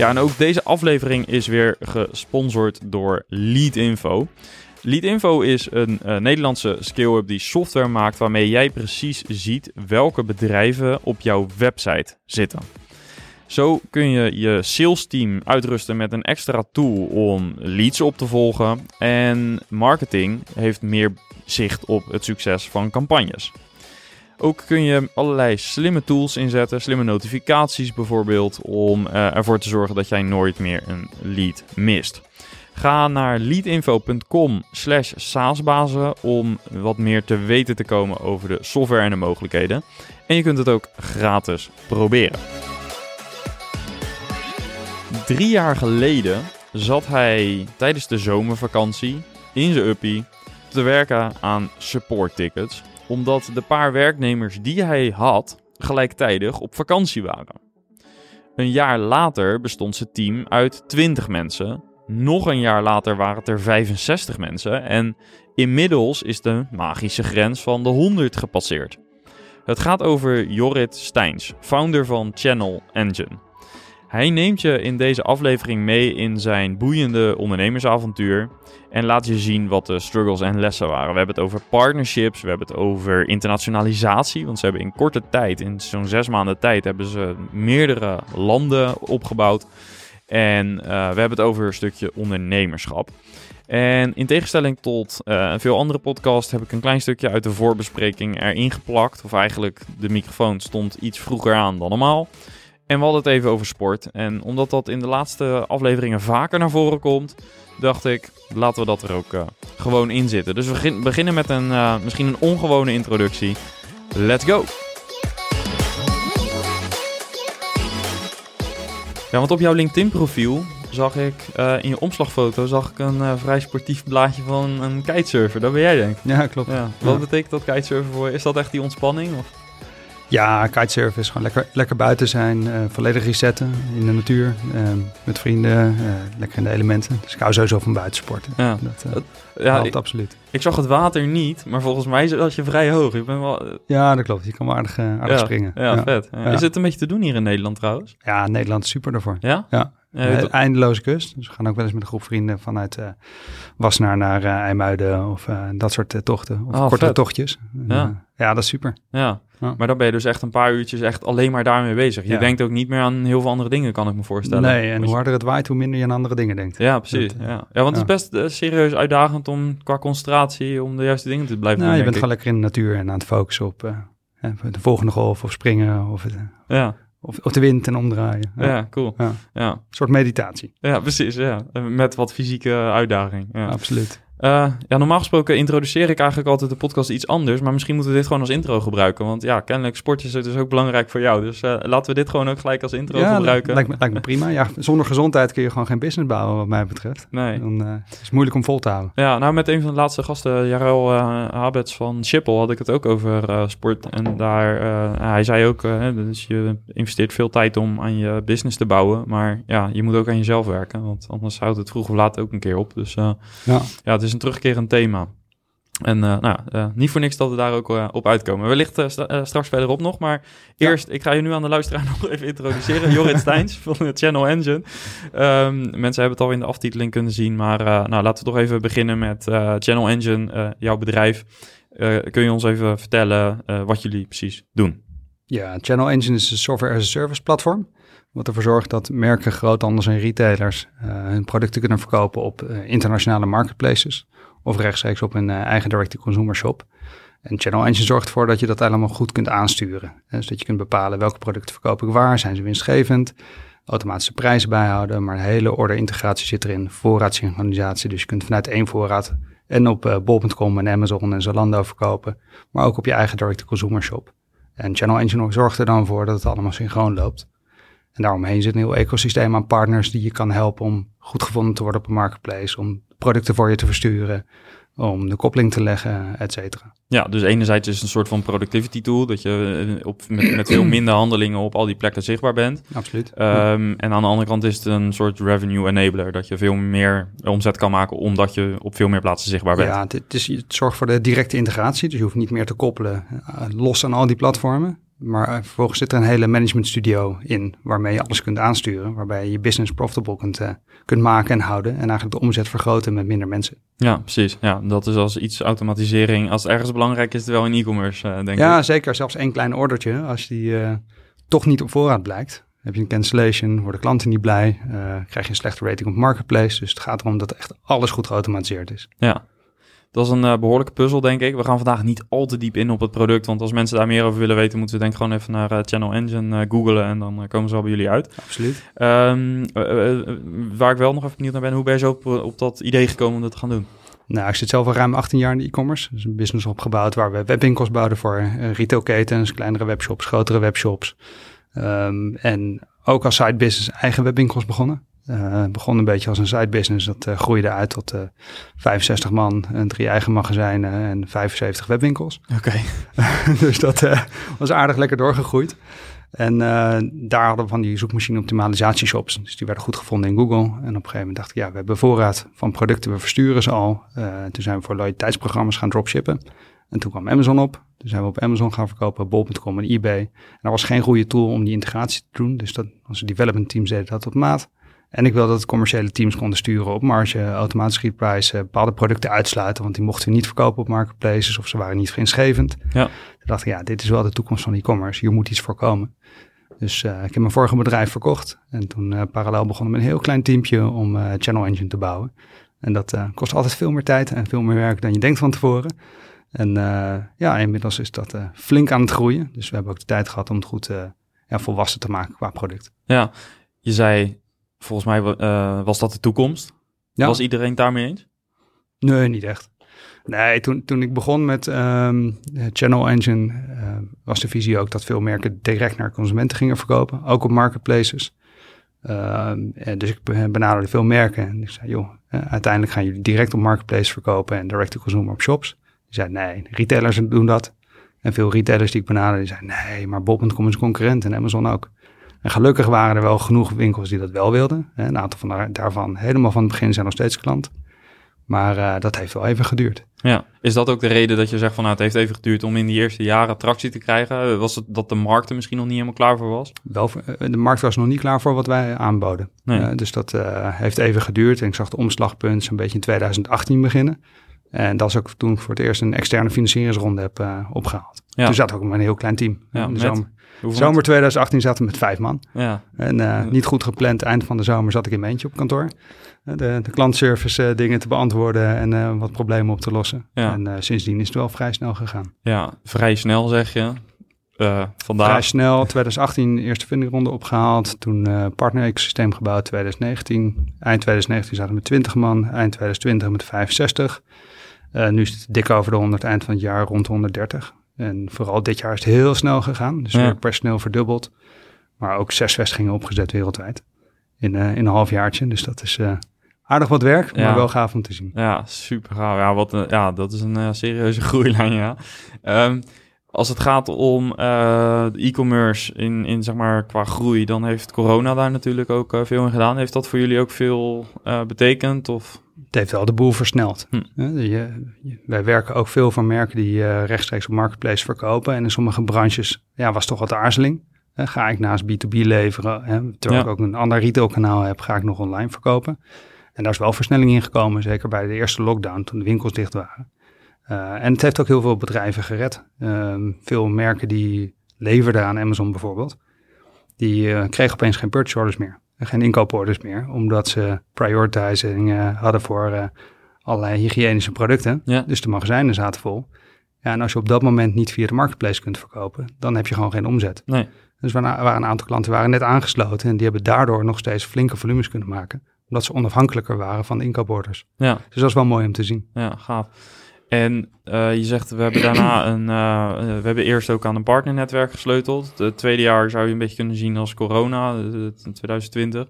Ja, en ook deze aflevering is weer gesponsord door Leadinfo. Leadinfo is een uh, Nederlandse scale-up die software maakt waarmee jij precies ziet welke bedrijven op jouw website zitten. Zo kun je je sales team uitrusten met een extra tool om leads op te volgen en marketing heeft meer zicht op het succes van campagnes. Ook kun je allerlei slimme tools inzetten, slimme notificaties bijvoorbeeld, om uh, ervoor te zorgen dat jij nooit meer een lead mist. Ga naar leadinfo.com slash saasbazen om wat meer te weten te komen over de software en de mogelijkheden. En je kunt het ook gratis proberen. Drie jaar geleden zat hij tijdens de zomervakantie in zijn uppie te werken aan support tickets omdat de paar werknemers die hij had gelijktijdig op vakantie waren. Een jaar later bestond zijn team uit 20 mensen. Nog een jaar later waren het er 65 mensen. En inmiddels is de magische grens van de 100 gepasseerd. Het gaat over Jorrit Steins, founder van Channel Engine. Hij neemt je in deze aflevering mee in zijn boeiende ondernemersavontuur en laat je zien wat de struggles en lessen waren. We hebben het over partnerships, we hebben het over internationalisatie, want ze hebben in korte tijd, in zo'n zes maanden tijd, hebben ze meerdere landen opgebouwd. En uh, we hebben het over een stukje ondernemerschap. En in tegenstelling tot uh, veel andere podcasts heb ik een klein stukje uit de voorbespreking erin geplakt. Of eigenlijk de microfoon stond iets vroeger aan dan normaal. En we hadden het even over sport. En omdat dat in de laatste afleveringen vaker naar voren komt, dacht ik, laten we dat er ook uh, gewoon in zitten. Dus we beginnen met een uh, misschien een ongewone introductie. Let's go! Ja, want op jouw LinkedIn-profiel zag ik uh, in je omslagfoto zag ik een vrij sportief blaadje van een kitesurfer. Dat ben jij denk ik. Ja, klopt. Ja. Wat ja. betekent dat kitesurfen voor je? Is dat echt die ontspanning? Of? Ja, kitesurfen is gewoon lekker, lekker buiten zijn, uh, volledig resetten in de natuur, uh, met vrienden, uh, lekker in de elementen. Dus ik hou sowieso van buitensporten. Ja, dat, ja helpt, ik, absoluut. Ik zag het water niet, maar volgens mij zat je vrij hoog. Je bent wel, ja, dat klopt. Je kan wel aardig, aardig ja, springen. Ja, ja. vet. Is het een beetje te doen hier in Nederland trouwens? Ja, Nederland is super daarvoor. Ja? Ja. Uh, eindeloze kust. Dus we gaan ook wel eens met een groep vrienden vanuit uh, Wassenaar naar uh, IJmuiden of dat soort tochten. Of oh, kortere vet. tochtjes. Ja. ja, dat is super. Ja. ja. maar dan ben je dus echt een paar uurtjes echt alleen maar daarmee bezig. Je Ja. denkt ook niet meer aan heel veel andere dingen, kan ik me voorstellen. Nee, en hoe je- harder het waait, hoe minder je aan andere dingen denkt. Ja, precies. Dat, ja. ja, want het is best eh, serieus uitdagend om qua concentratie, om de juiste dingen te blijven Nou, doen, je bent gewoon lekker in de natuur en aan het focussen op eh, de volgende golf of springen of. Ja, of, of de wind en omdraaien. ja. cool. Ja. Ja. Een soort meditatie. ja, precies. Ja. Met wat fysieke uitdaging. Ja. Absoluut. Eh, ja, normaal gesproken introduceer ik eigenlijk altijd de podcast iets anders. Maar misschien moeten we dit gewoon als intro gebruiken. Want ja, kennelijk sport is dus ook belangrijk voor jou. Dus eh, laten we dit gewoon ook gelijk als intro ja, gebruiken. lijkt me, lijkt me prima. Ja, zonder gezondheid kun je gewoon geen business bouwen wat mij betreft. Nee. Dan eh, is het moeilijk om vol te houden. Ja, nou met een van de laatste gasten, Jarel Habets van Schiphol, had ik het ook over sport. En daar, hij zei ook, dus je investeert veel tijd om aan je business te bouwen. Maar ja, je moet ook aan jezelf werken, want anders houdt het vroeg of laat ook een keer op. Dus ja. ja, het is een terugkerend thema. En uh, nou, uh, niet voor niks dat we daar ook uh, op uitkomen. Wellicht st straks verderop nog, maar eerst, ja. ik ga je nu aan de luisteraar nog even introduceren. Jorrit Steins van de Channel Engine. Um, mensen hebben het al in de aftiteling kunnen zien, maar nou, laten we toch even beginnen met Channel Engine, jouw bedrijf. Kun je ons even vertellen wat jullie precies doen? Ja, Channel Engine is een software as a service platform. Wat ervoor zorgt dat merken, groothandels en retailers uh, hun producten kunnen verkopen op uh, internationale marketplaces. Of rechtstreeks op hun uh, eigen direct-to-consumer shop. En Channel Engine zorgt ervoor dat je dat allemaal goed kunt aansturen. Dus dat je kunt bepalen welke producten verkoop ik waar, zijn ze winstgevend, automatische prijzen bijhouden, maar een hele orde integratie zit erin, voorraadsynchronisatie. Dus je kunt vanuit één voorraad en op bol.com en Amazon en Zalando verkopen, maar ook op je eigen direct-to-consumer shop. En Channel Engine zorgt er dan voor dat het allemaal synchroon loopt. En daaromheen zit een heel ecosysteem aan partners die je kan helpen om goed gevonden te worden op een marketplace, om producten voor je te versturen, om de koppeling te leggen, et cetera. Ja, dus enerzijds is het een soort van productivity tool, dat je eh, op, met, met veel minder handelingen op al die plekken zichtbaar bent. Absoluut. Um, en aan de andere kant is het een soort revenue enabler, dat je veel meer omzet kan maken omdat je op veel meer plaatsen zichtbaar bent. Ja, het, is, het zorgt voor de directe integratie, dus je hoeft niet meer te koppelen uh, los aan al die platformen. Maar vervolgens zit er een hele management studio in, waarmee je alles kunt aansturen, waarbij je je business profitable kunt, uh, kunt maken en houden en eigenlijk de omzet vergroten met minder mensen. Ja, precies. Ja, dat is als iets automatisering. Als het ergens belangrijk is, het wel in e-commerce, uh, denk ja, ik. Ja, zeker. Zelfs één klein ordertje, als die toch niet op voorraad blijkt, heb je een cancellation, worden klanten niet blij, krijg je een slechte rating op marketplace. Dus het gaat erom dat echt alles goed geautomatiseerd is. Ja, dat is een uh, behoorlijke puzzel, denk ik. We gaan vandaag niet al te diep in op het product. Want als mensen daar meer over willen weten, moeten ze denk ik gewoon even naar uh, Channel Engine uh, googlen. En dan komen ze al bij jullie uit. Absoluut. Um, waar ik wel nog even benieuwd naar ben, hoe ben je zo op, op dat idee gekomen om dat te gaan doen? Nou, ik zit zelf al ruim 18 jaar in de e-commerce. Dus een business opgebouwd waar we webwinkels bouwden voor retailketens, kleinere webshops, grotere webshops. Um, en ook als side business eigen webwinkels begonnen. Uh, begon een beetje als een side business. Dat uh, groeide uit tot uh, 65 man, en drie eigen magazijnen en 75 webwinkels. Oké. Okay. dus dat eh, was aardig lekker doorgegroeid. En daar hadden we van die zoekmachine optimalisatieshops. Dus die werden goed gevonden in Google. En op een gegeven moment dacht ik, ja, we hebben voorraad van producten, we versturen ze al. toen zijn we voor loyaliteitsprogramma's gaan dropshippen. En toen kwam Amazon op. Toen zijn we op Amazon gaan verkopen, bol.com en eBay. En dat was geen goede tool om die integratie te doen. Dus dat, onze development teams deden dat op maat. En ik wilde dat commerciële teams konden sturen op marge, automatisch reprice, bepaalde producten uitsluiten, want die mochten we niet verkopen op marketplaces of ze waren niet winstgevend. Ja. Toen dacht ik, ja, dit is wel de toekomst van e-commerce, hier moet iets voor komen. Dus uh, ik heb mijn vorige bedrijf verkocht en toen uh, parallel begonnen met een heel klein teampje om uh, Channel Engine te bouwen. En dat kost altijd veel meer tijd en veel meer werk dan je denkt van tevoren. En ja, inmiddels is dat flink aan het groeien. Dus we hebben ook de tijd gehad om het goed ja, volwassen te maken qua product. Ja, je zei Volgens mij uh, was dat de toekomst. Ja. Was iedereen het daarmee eens? Nee, niet echt. Nee, toen, toen ik begon met um, Channel Engine uh, was de visie ook dat veel merken direct naar consumenten gingen verkopen, ook op marketplaces. Uh, en dus ik benaderde veel merken en ik zei, joh, uiteindelijk gaan jullie direct op marketplaces verkopen en direct to consumer op shops. Die zei, nee, retailers doen dat. En veel retailers die ik benaderde, die zeiden, nee, maar Bob.com is concurrent en Amazon ook. En gelukkig waren er wel genoeg winkels die dat wel wilden. Een aantal van daarvan helemaal van het begin zijn nog steeds klant. Maar uh, dat heeft wel even geduurd. Ja, is dat ook de reden dat je zegt van nou, het heeft even geduurd om in die eerste jaren tractie te krijgen? Was het dat de markt er misschien nog niet helemaal klaar voor was? Wel, de markt was nog niet klaar voor wat wij aanboden. Nee. Uh, dus dat uh, heeft even geduurd. En ik zag de omslagpunt zo'n beetje in 2018 beginnen. En dat is ook toen ik voor het eerst een externe financieringsronde heb opgehaald. Ja. Toen zat ook maar een heel klein team. Ja, in de zomer. Zomer 2018 zaten we met vijf man. Ja. En uh, niet goed gepland, eind van de zomer zat ik in mijn eentje op kantoor. De, de klantservice dingen te beantwoorden en wat problemen op te lossen. Ja. En sindsdien is het wel vrij snel gegaan. Ja, vrij snel zeg je. vandaag. Vrij snel, 2018 eerste fundingronde opgehaald. Toen partner-ecosysteem gebouwd, 2019. Eind 2019 zaten we met 20 man, eind 2020 met 65. Nu is het dik over de 100, eind van het jaar rond 130. En vooral dit jaar is het heel snel gegaan. Dus Ja. personeel verdubbeld. Maar ook zes vestigingen opgezet wereldwijd. In, eh, in een halfjaartje. Dus dat is eh, aardig wat werk, maar Ja. wel gaaf om te zien. Ja, super gaaf. Ja, wat, een- ja, dat is een eh, serieuze groeilijn, ja. Ehm, als het gaat om eh, e-commerce in, in, zeg maar, qua groei, dan heeft corona daar natuurlijk ook eh, veel in gedaan. Heeft dat voor jullie ook veel eh, betekend? Of? Het heeft wel de boel versneld. Hm. Hè, je- je- wij werken ook veel van merken die eh, rechtstreeks op marketplace verkopen. En in sommige branches ja, was toch wat aarzeling. Ga ik naast B2B leveren, hè, terwijl Ja. ik ook een ander retailkanaal heb, ga ik nog online verkopen. En daar is wel versnelling in gekomen, zeker bij de eerste lockdown toen de winkels dicht waren. Eh, en het heeft ook heel veel bedrijven gered. Ehm, veel merken die leverden aan Amazon bijvoorbeeld, die eh, kregen opeens geen purchase orders meer. En geen inkooporders meer, omdat ze prioritizing eh, hadden voor eh, allerlei hygiënische producten. Ja. Dus de magazijnen zaten vol. Ja, en als je op dat moment niet via de marketplace kunt verkopen, dan heb je gewoon geen omzet. Nee. Dus er waren een aantal klanten waren net aangesloten en die hebben daardoor nog steeds flinke volumes kunnen maken. Omdat ze onafhankelijker waren van de inkooporders. Ja, Dus dat is wel mooi om te zien. ja, gaaf. En uh, je zegt, we hebben daarna een, uh, we hebben eerst ook aan een partnernetwerk gesleuteld. Het tweede jaar zou je een beetje kunnen zien als corona, 2020.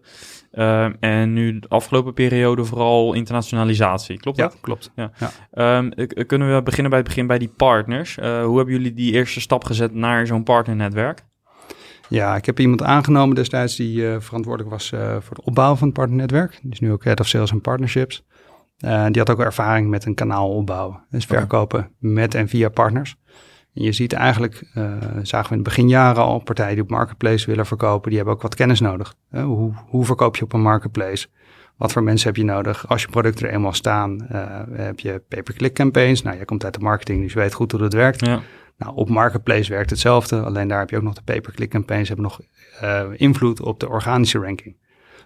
Uh, en nu de afgelopen periode vooral internationalisatie, klopt ja, dat? Klopt. Ja, ja. Um, kunnen we beginnen bij het begin bij die partners? hoe hebben jullie die eerste stap gezet naar zo'n partnernetwerk? Ja, ik heb iemand aangenomen destijds die verantwoordelijk was voor het opbouwen van het partnernetwerk. Die is nu ook Head of Sales en Partnerships. Uh, die had ook ervaring met een kanaal opbouwen. Dus verkopen met en via partners. En je ziet eigenlijk, uh, zagen we in het beginjaren al, partijen die op marketplace willen verkopen, die hebben ook wat kennis nodig. Uh, hoe, hoe verkoop je op een marketplace? Wat voor mensen heb je nodig? Als je producten er eenmaal staan, heb je pay-per-click campaigns. Nou, jij komt uit de marketing, dus je weet goed hoe dat werkt. Ja. Nou, op marketplace werkt hetzelfde, alleen daar heb je ook nog de pay-per-click campaigns, hebben nog invloed op de organische ranking.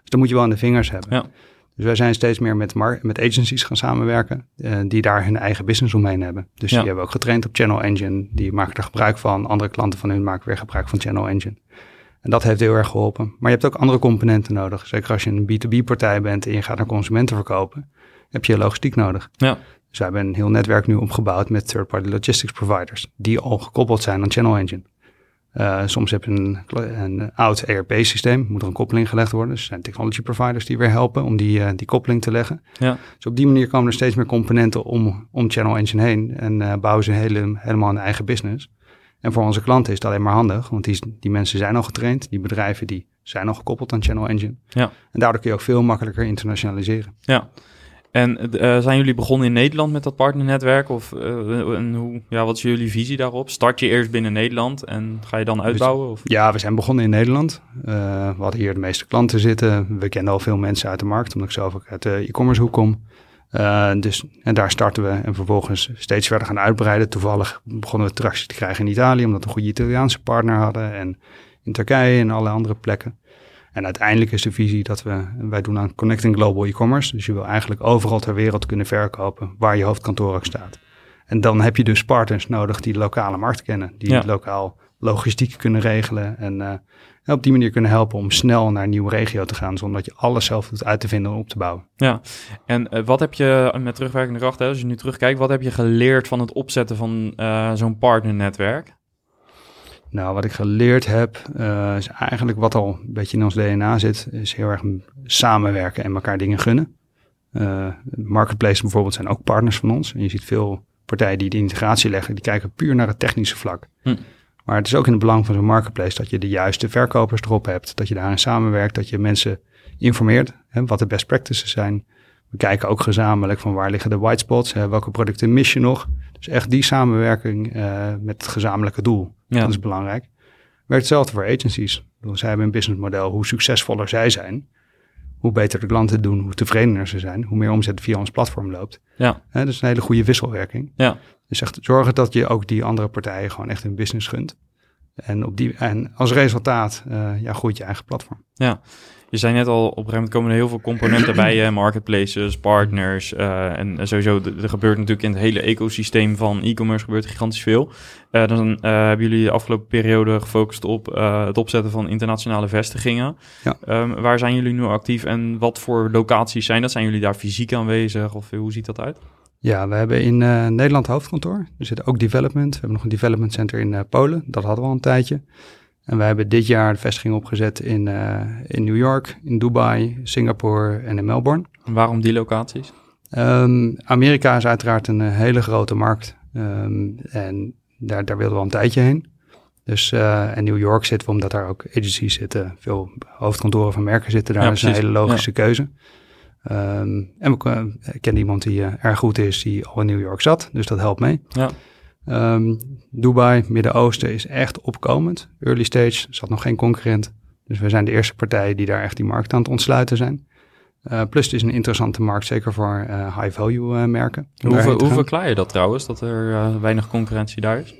Dus dan moet je wel aan de vingers hebben. Ja. Dus wij zijn steeds meer met, met agencies gaan samenwerken uh, die daar hun eigen business omheen hebben. Dus die hebben ook getraind op Channel Engine. Die maken er gebruik van. Andere klanten van hun maken weer gebruik van Channel Engine. En dat heeft heel erg geholpen. Maar je hebt ook andere componenten nodig. Zeker als je een B2B-partij bent en je gaat naar consumenten verkopen, heb je logistiek nodig. Ja. Dus we hebben een heel netwerk nu opgebouwd met third-party logistics providers, die al gekoppeld zijn aan Channel Engine. Uh, soms heb je een, een oud ERP-systeem, moet er een koppeling gelegd worden. Dus er zijn technology providers die weer helpen om die, uh, die koppeling te leggen. Ja. Dus op die manier komen er steeds meer componenten om, om Channel Engine heen en uh, bouwen ze hele, helemaal een eigen business. En voor onze klanten is het alleen maar handig, want die, die mensen zijn al getraind, die bedrijven die zijn al gekoppeld aan Channel Engine. Ja. En daardoor kun je ook veel makkelijker internationaliseren. Ja, en uh, zijn jullie begonnen in Nederland met dat partnernetwerk? Of uh, en hoe, ja, wat is jullie visie daarop? Start je eerst binnen Nederland en ga je dan uitbouwen? Of? Ja, we zijn begonnen in Nederland. Uh, we hadden hier de meeste klanten zitten. We kenden al veel mensen uit de markt, omdat ik zelf ook uit de e-commerce hoek kom. dus, en daar starten we en vervolgens steeds verder gaan uitbreiden. Toevallig begonnen we tractie te krijgen in Italië, omdat we een goede Italiaanse partner hadden. En in Turkije en alle andere plekken. En uiteindelijk is de visie dat we, wij doen aan Connecting Global E-commerce. Dus je wil eigenlijk overal ter wereld kunnen verkopen waar je hoofdkantoor ook staat. En dan heb je dus partners nodig die de lokale markt kennen, die lokaal logistiek kunnen regelen en uh, op die manier kunnen helpen om snel naar een nieuwe regio te gaan, zonder dat je alles zelf hoeft uit te vinden en op te bouwen. Ja, en uh, wat heb je met terugwerkende kracht, hè, als je nu terugkijkt, wat heb je geleerd van het opzetten van uh, zo'n partnernetwerk? Nou, wat ik geleerd heb, uh, is eigenlijk wat al een beetje in ons DNA zit, is heel erg samenwerken en elkaar dingen gunnen. Uh, marketplaces bijvoorbeeld zijn ook partners van ons. En je ziet veel partijen die de integratie leggen, die kijken puur naar het technische vlak. Hm. Maar het is ook in het belang van zo'n marketplace dat je de juiste verkopers erop hebt, dat je daarin samenwerkt, dat je mensen informeert hè, wat de best practices zijn. We kijken ook gezamenlijk van waar liggen de white spots, hè, welke producten mis je nog. Dus echt die samenwerking uh, met het gezamenlijke doel. Ja. Dat is belangrijk. Werkt hetzelfde voor agencies. Bedoel, zij hebben een businessmodel. Hoe succesvoller zij zijn, hoe beter de klanten doen, hoe tevredener ze zijn, hoe meer omzet via ons platform loopt. Ja. He, dat is een hele goede wisselwerking. Ja. Dus echt zorgen dat je ook die andere partijen gewoon echt een business gunt. En, op die, en als resultaat uh, ja, groeit je eigen platform. Ja, je zei net al, op een gegeven moment komen er heel veel componenten bij, marketplaces, partners. Uh, en sowieso, er gebeurt natuurlijk in het hele ecosysteem van e-commerce gebeurt gigantisch veel. Uh, dan uh, hebben jullie de afgelopen periode gefocust op het opzetten van internationale vestigingen. Ja. Um, waar zijn jullie nu actief en wat voor locaties zijn dat? Zijn jullie daar fysiek aanwezig of hoe ziet dat uit? Ja, we hebben in Nederland hoofdkantoor. Er zit ook development. We hebben nog een development center in Polen. Dat hadden we al een tijdje. En wij hebben dit jaar de vestiging opgezet in, uh, in New York, in Dubai, Singapore en in Melbourne. waarom die locaties? Um, Amerika is uiteraard een uh, hele grote markt. Um, en daar, daar wilden we al een tijdje heen. Dus, uh, en New York zitten we omdat daar ook agencies zitten. Veel hoofdkantoren van merken zitten daar. Ja, dat is een hele logische ja. keuze. Um, en we kennen iemand die erg goed is, die al in New York zat. Dus dat helpt mee. Ja. Um, Dubai, Midden-Oosten is echt opkomend. Early stage, zat nog geen concurrent. Dus we zijn de eerste partij die daar echt die markt aan het ontsluiten zijn. Uh, plus het is een interessante markt, zeker voor uh, high-value uh, merken. Hoe, hoe verklaar je dat trouwens, dat er weinig concurrentie daar is?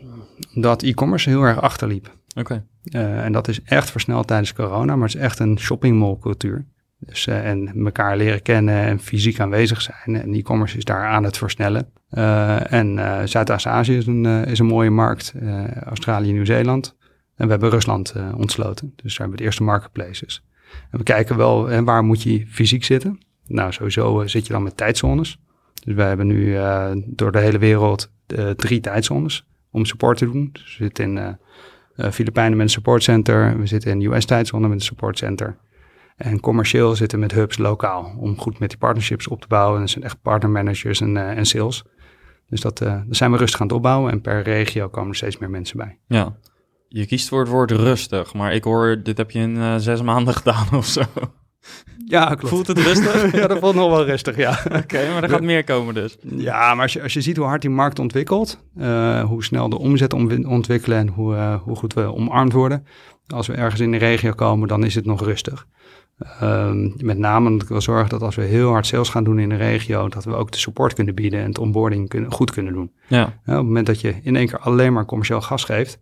Dat e-commerce heel erg achterliep. Oké. Okay. en dat is echt versneld tijdens corona, maar het is echt een shoppingmall cultuur. Dus, uh, en elkaar leren kennen en fysiek aanwezig zijn. En e-commerce is daar aan het versnellen. Uh, en uh, Zuidoost-Azië is, een is een mooie markt. Australië, Nieuw-Zeeland. En we hebben Rusland ontsloten. Dus daar hebben we de eerste marketplaces. En we kijken wel, en waar moet je fysiek zitten? Nou, sowieso zit je dan met tijdzones. Dus wij hebben nu door de hele wereld drie tijdzones om support te doen. Dus we zitten in Filipijnen met een support center. We zitten in US-tijdzone met een support center. En commercieel zitten met hubs lokaal om goed met die partnerships op te bouwen. En dat zijn echt partnermanagers en, en sales. Dus dat, uh, daar zijn we rustig aan het opbouwen en per regio komen er steeds meer mensen bij. Ja, je kiest voor het woord rustig, maar ik hoor, dit heb je in uh, zes maanden gedaan of zo. Ja, klopt. Voelt het rustig? ja, dat voelt nog wel rustig, ja. Oké, maar er gaat meer komen dus. Ja, maar als je, als je ziet hoe hard die markt ontwikkelt, uh, hoe snel de omzet ontwikkelen en hoe, uh, hoe goed we omarmd worden. Als we ergens in de regio komen, dan is het nog rustig. Um, met name omdat ik wil zorgen dat als we heel hard sales gaan doen in de regio, dat we ook de support kunnen bieden en het onboarding kunnen, goed kunnen doen. Ja. Op het moment dat je in één keer alleen maar commercieel gas geeft,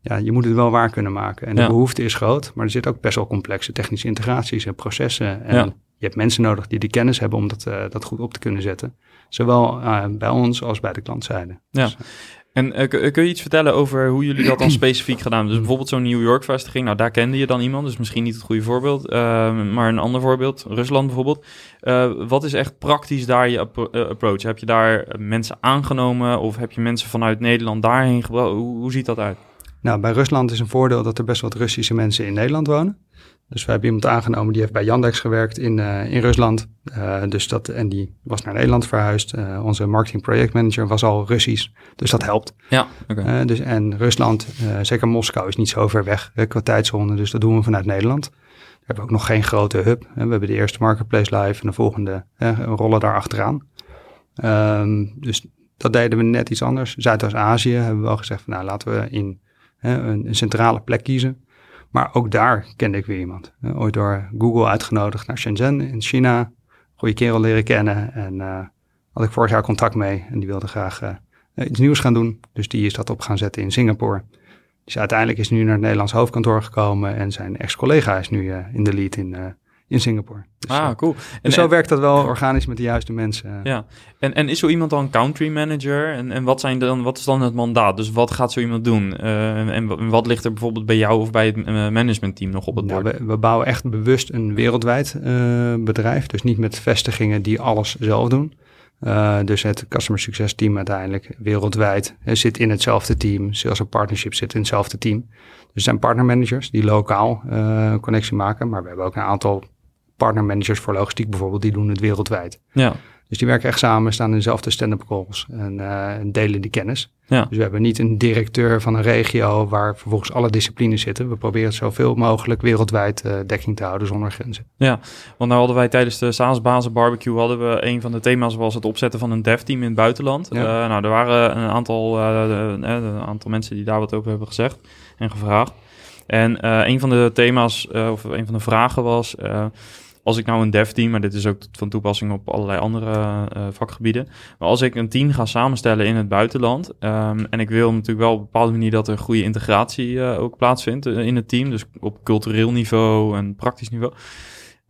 ja, je moet het wel waar kunnen maken. En de Ja. behoefte is groot, maar er zitten ook best wel complexe technische integraties en processen. En je hebt mensen nodig die die kennis hebben om dat, uh, dat goed op te kunnen zetten. Zowel uh, bij ons als bij de klantzijde. Ja. Dus, En eh, kun kun je iets vertellen over hoe jullie dat dan specifiek gedaan hebben? Dus bijvoorbeeld zo'n New York vestiging, nou daar kende je dan iemand, dus misschien niet het goede voorbeeld, eh, maar een ander voorbeeld, Rusland bijvoorbeeld. Eh, wat is echt praktisch daar je appro- eh, approach? Heb je daar mensen aangenomen of heb je mensen vanuit Nederland daarheen gebracht? Hoe, hoe ziet dat uit? Nou, bij Rusland is een voordeel dat er best wat Russische mensen in Nederland wonen. Dus we hebben iemand aangenomen die heeft bij Yandex gewerkt in, uh, in Rusland. Uh, dus dat, en die was naar Nederland verhuisd. Uh, onze marketing projectmanager was al Russisch. Dus dat helpt. Ja, oké. Okay. dus, en Rusland, zeker Moskou, is niet zo ver weg qua tijdzone. Dus dat doen we vanuit Nederland. We hebben ook nog geen grote hub. We hebben de eerste marketplace live en de volgende rollen daar achteraan. Um, dus dat deden we net iets anders. Zuidoost-Azië hebben we wel gezegd van nou laten we in een centrale plek kiezen. Maar ook daar kende ik weer iemand. Uh, ooit door Google uitgenodigd naar Shenzhen in China. Goede kerel leren kennen. En uh, had ik vorig jaar contact mee. En die wilde graag uh, iets nieuws gaan doen. Dus die is dat op gaan zetten in Singapore. Dus uiteindelijk is nu naar het Nederlands hoofdkantoor gekomen. En zijn ex-collega is nu in de lead in, in Singapore. Dus, ah, cool. En, dus zo en, werkt dat wel organisch met de juiste mensen. Ja, en, en is zo iemand dan country manager? En, en wat, zijn dan, wat is dan het mandaat? Dus wat gaat zo iemand doen? Uh, en, en, wat ligt er bijvoorbeeld bij jou of bij het uh, managementteam nog op het bord? Nou, we, we, bouwen echt bewust een wereldwijd uh, bedrijf. Dus niet met vestigingen die alles zelf doen. Uh, dus het customer success team uiteindelijk wereldwijd zit in hetzelfde team. Sales en partnership zit in hetzelfde team. Dus er zijn partnermanagers die lokaal connectie maken. Maar we hebben ook een aantal partnermanagers voor logistiek bijvoorbeeld, die doen het wereldwijd. Ja. Dus die werken echt samen, staan in dezelfde stand-up calls en, uh, en delen die kennis. Ja. Dus we hebben niet een directeur van een regio waar vervolgens alle disciplines zitten. We proberen zoveel mogelijk wereldwijd uh, dekking te houden zonder grenzen. Ja, want nou hadden wij tijdens de SaaS Bazen Barbecue hadden we een van de thema's was het opzetten van een dev team in het buitenland. Ja. Uh, nou, er waren een aantal, een aantal mensen die daar wat over hebben gezegd en gevraagd. En een van de thema's of een van de vragen was als ik nou een dev team, maar dit is ook van toepassing op allerlei andere uh, vakgebieden. Maar als ik een team ga samenstellen in het buitenland. Um, en ik wil natuurlijk wel op een bepaalde manier dat er goede integratie uh, ook plaatsvindt in het team. Dus op cultureel niveau en praktisch niveau.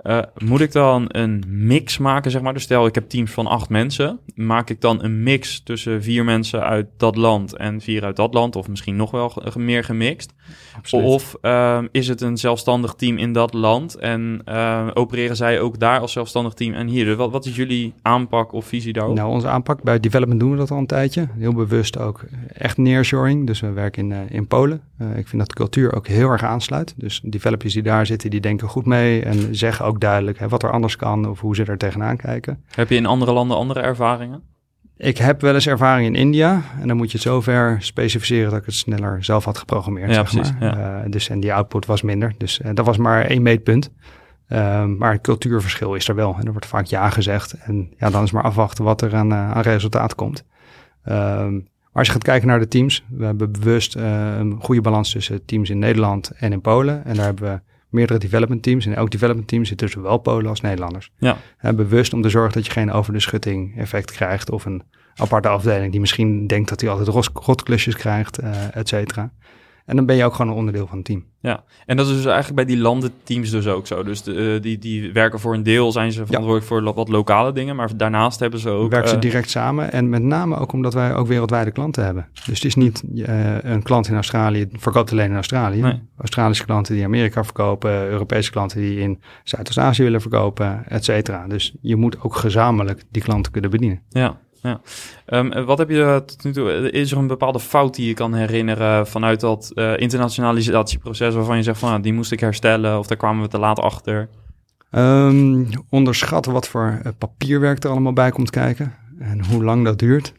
Uh, moet ik dan een mix maken, zeg maar? Dus stel, ik heb teams van acht mensen. Maak ik dan een mix tussen vier mensen uit dat land en vier uit dat land? Of misschien nog wel meer gemixt? Absoluut. Of uh, is het een zelfstandig team in dat land en uh, opereren zij ook daar als zelfstandig team? En hier, wat, wat is jullie aanpak of visie daarop? Nou, onze aanpak bij development doen we dat al een tijdje. Heel bewust ook echt nearshoring. Dus we werken in, uh, in Polen. Uh, ik vind dat de cultuur ook heel erg aansluit. Dus developers die daar zitten, die denken goed mee en zeggen ook duidelijk hè, wat er anders kan of hoe ze er tegenaan kijken. Heb je in andere landen andere ervaringen? Ik heb wel eens ervaring in India. En dan moet je het zover specificeren dat ik het sneller zelf had geprogrammeerd. Ja, zeg precies. Maar. Ja. Uh, dus en die output was minder. Dus uh, dat was maar één meetpunt. Uh, maar het cultuurverschil is er wel. En er wordt vaak ja gezegd. En ja, dan is maar afwachten wat er aan, aan resultaat komt. Um, maar als je gaat kijken naar de teams. We hebben bewust een goede balans tussen teams in Nederland en in Polen. En daar hebben we meerdere development teams. En elk development team zit tussen zowel Polen als Nederlanders. Ja. En bewust om te zorgen dat je geen over de schutting effect krijgt. Of een aparte afdeling die misschien denkt dat hij altijd rotklusjes krijgt, uh, et cetera. En dan ben je ook gewoon een onderdeel van het team. Ja, en dat is dus eigenlijk bij die landenteams dus ook zo. Dus de, uh, die, die werken voor een deel, zijn ze verantwoordelijk voor wat lokale dingen, maar daarnaast hebben ze ook... Werken ze uh, direct samen en met name ook omdat wij ook wereldwijde klanten hebben. Dus het is niet uh, een klant in Australië verkoopt alleen in Australië. Nee. Australische klanten die Amerika verkopen, Europese klanten die in Zuidoost-Azië willen verkopen, et cetera. Dus je moet ook gezamenlijk die klanten kunnen bedienen. Ja, Um, wat heb je tot nu toe? Is er een bepaalde fout die je kan herinneren vanuit dat uh, internationalisatieproces waarvan je zegt van nou, die moest ik herstellen of daar kwamen we te laat achter? Um, onderschatten wat voor papierwerk er allemaal bij komt kijken en hoe lang dat duurt.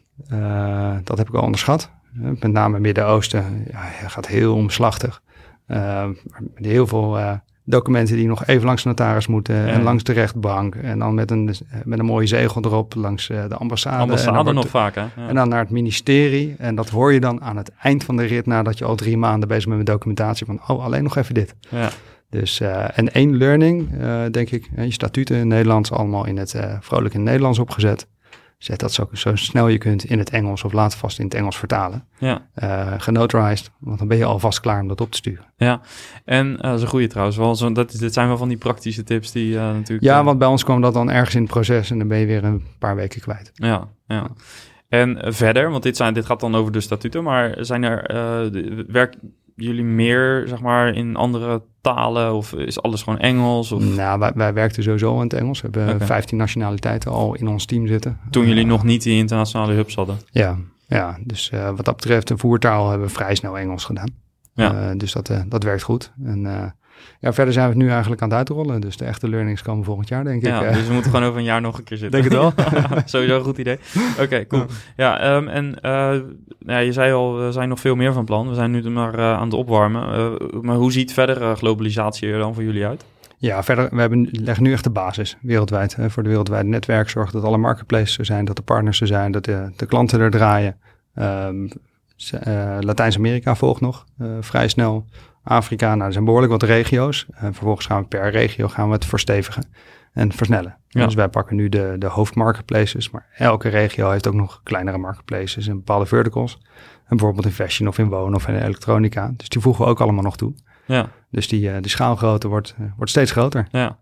Dat heb ik al onderschat. met name Midden-Oosten ja, gaat heel omslachtig. heel veel documenten die nog even langs de notaris moeten ja. en langs de rechtbank. En dan met een, met een mooie zegel erop langs de ambassade. Ambassade en nog vaak, hè? Ja. En dan naar het ministerie. En dat hoor je dan aan het eind van de rit nadat je al drie maanden bezig bent met documentatie. Van, oh, alleen nog even dit. Ja. Dus, uh, en één learning, uh, denk ik. Je statuten in Nederlands allemaal in het uh, vrolijk in het Nederlands opgezet. Zet dat zo, zo snel je kunt in het Engels of laat vast in het Engels vertalen. Ja. Uh, genotarized, want dan ben je alvast klaar om dat op te sturen. Ja, en uh, dat is een goede trouwens. Wel, zo, dat, dit zijn wel van die praktische tips die uh, natuurlijk... Ja, want bij ons kwam dat dan ergens in het proces en dan ben je weer een paar weken kwijt. Ja, ja. En verder, want dit, zijn, dit gaat dan over de statuten, maar zijn er, werk jullie meer, zeg maar, in andere talen of is alles gewoon Engels? Of? Nou, wij, wij werkten sowieso in het Engels. We hebben okay. 15 nationaliteiten al in ons team zitten. Toen jullie uh, nog niet die internationale hubs hadden? Ja, ja dus uh, wat dat betreft de voertaal hebben we vrij snel Engels gedaan. Ja. Uh, dus dat, dat werkt goed. En ja, verder zijn we het nu eigenlijk aan het uitrollen. Dus de echte learnings komen volgend jaar, denk ja, ik. Dus we moeten gewoon over een jaar nog een keer zitten. Denk het wel. Sowieso een goed idee. Oké, okay, cool. Ja, um, en uh, ja, je zei al, we zijn nog veel meer van plan. We zijn nu maar uh, aan het opwarmen. Uh, maar hoe ziet verder globalisatie er dan voor jullie uit? Ja, verder, we hebben, leggen nu echt de basis wereldwijd. Hè, voor de wereldwijde netwerk zorgen dat alle marketplaces er zijn, dat de partners er zijn, dat de, de klanten er draaien. Um, Latijns-Amerika volgt nog vrij snel. Afrika, nou, er zijn behoorlijk wat regio's. En vervolgens gaan we per regio gaan we het verstevigen en versnellen. Ja. Dus wij pakken nu de, de hoofdmarketplaces, maar elke regio heeft ook nog kleinere marketplaces en bepaalde verticals. En bijvoorbeeld in fashion of in wonen of in elektronica. Dus die voegen we ook allemaal nog toe. Ja. Dus die, uh, die schaalgrootte wordt, uh, wordt steeds groter. Ja.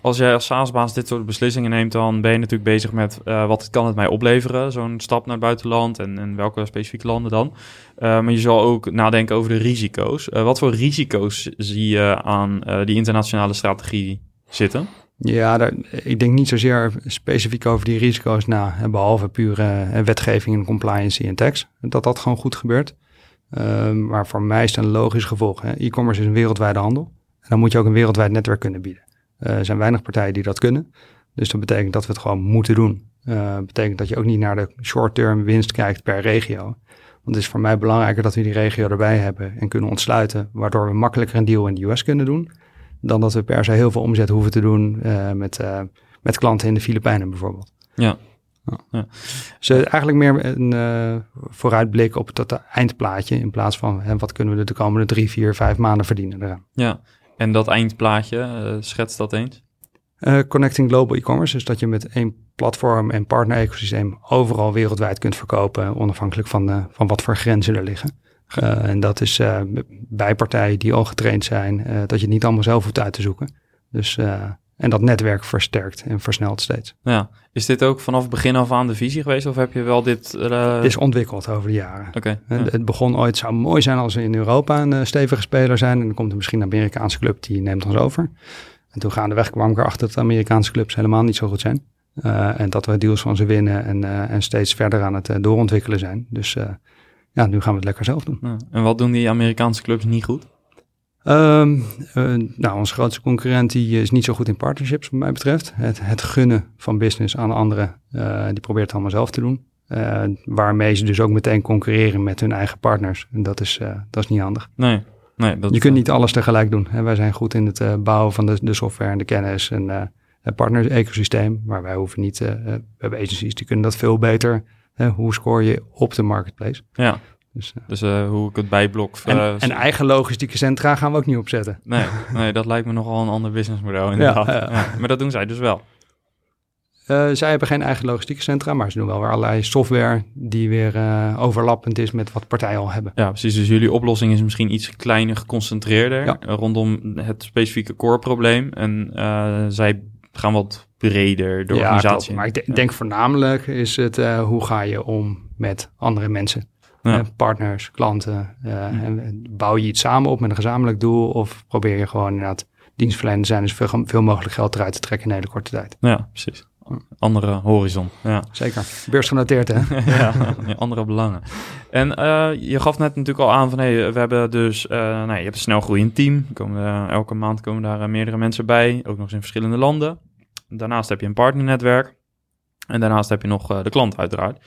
Als jij als SaaS-baas dit soort beslissingen neemt, dan ben je natuurlijk bezig met uh, wat kan het mij opleveren, zo'n stap naar het buitenland en, en welke specifieke landen dan. maar je zal ook nadenken over de risico's. wat voor risico's zie je aan die internationale strategie zitten? Ja, daar, ik denk niet zozeer specifiek over die risico's na, behalve pure wetgeving en compliance en tax. Dat dat gewoon goed gebeurt. Uh, maar voor mij is het een logisch gevolg. E-commerce is een wereldwijde handel. En dan moet je ook een wereldwijd netwerk kunnen bieden. Uh, er zijn weinig partijen die dat kunnen. Dus dat betekent dat we het gewoon moeten doen. Uh, betekent dat je ook niet naar de short-term winst kijkt per regio. Want het is voor mij belangrijker dat we die regio erbij hebben en kunnen ontsluiten. Waardoor we makkelijker een deal in de US kunnen doen. Dan dat we per se heel veel omzet hoeven te doen uh, met, met klanten in de Filipijnen bijvoorbeeld. Ja. Ja. Dus eigenlijk meer een uh, vooruitblik op dat eindplaatje in plaats van hè, wat kunnen we de komende drie, vier, vijf maanden verdienen eraan. Ja, en dat eindplaatje, uh, schets dat eens. connecting Global E-commerce, dus dat je met één platform en partner-ecosysteem overal wereldwijd kunt verkopen, onafhankelijk van, van wat voor grenzen er liggen. en dat is bij partijen die al getraind zijn, dat je het niet allemaal zelf hoeft uit te zoeken. Dus en dat netwerk versterkt en versnelt steeds. Ja. Is dit ook vanaf begin af aan de visie geweest? Of heb je wel dit... Uh... Het is ontwikkeld over de jaren. Okay, ja. Het begon ooit, het zou mooi zijn als we in Europa een uh, stevige speler zijn. En dan komt er misschien een Amerikaanse club, die neemt ons over. En toen gaandeweg kwam ik erachter dat de Amerikaanse clubs helemaal niet zo goed zijn. Uh, en dat we deals van ze winnen en, en steeds verder aan het doorontwikkelen zijn. Dus ja, nu gaan we het lekker zelf doen. Ja. En wat doen die Amerikaanse clubs niet goed? Um, uh, nou, onze grootste concurrent die is niet zo goed in partnerships, wat mij betreft. Het, het gunnen van business aan anderen, uh, die probeert het allemaal zelf te doen. Uh, waarmee ze dus ook meteen concurreren met hun eigen partners. En dat is, dat is niet handig. Nee, nee. Dat Je kunt niet alles tegelijk doen. Hè. Wij zijn goed in het bouwen van de, de software en de kennis en het partner-ecosysteem. Maar wij hoeven niet, we hebben agencies die kunnen dat veel beter. hoe score je op de marketplace? Ja. Dus, uh, dus uh, hoe ik het bijblok... En, uh, en, eigen logistieke centra gaan we ook niet opzetten. Nee, nee dat lijkt me nogal een ander businessmodel inderdaad. Ja, ja. Ja, maar dat doen zij dus wel. Zij hebben geen eigen logistieke centra, maar ze doen wel weer allerlei software die weer overlappend is met wat partijen al hebben. Ja, precies. Dus jullie oplossing is misschien iets kleiner, geconcentreerder rondom het specifieke core probleem. En zij gaan wat breder de organisatie. Maar ik de denk voornamelijk is het hoe ga je om met andere mensen. Ja. partners, klanten. en bouw je iets samen op met een gezamenlijk doel of probeer je gewoon inderdaad dienstverlener zijn dus veel, veel mogelijk geld eruit te trekken in een hele korte tijd. Ja, precies andere horizon. Ja. Zeker. Beursgenoteerd, hè? ja, andere belangen. En uh, je gaf net natuurlijk al aan van, hey, we hebben dus, uh, nou, je hebt een snel groeiend team. Komen, uh, elke maand komen daar meerdere mensen bij, ook nog eens in verschillende landen. Daarnaast heb je een partnernetwerk. En daarnaast heb je nog uh, de klant uiteraard.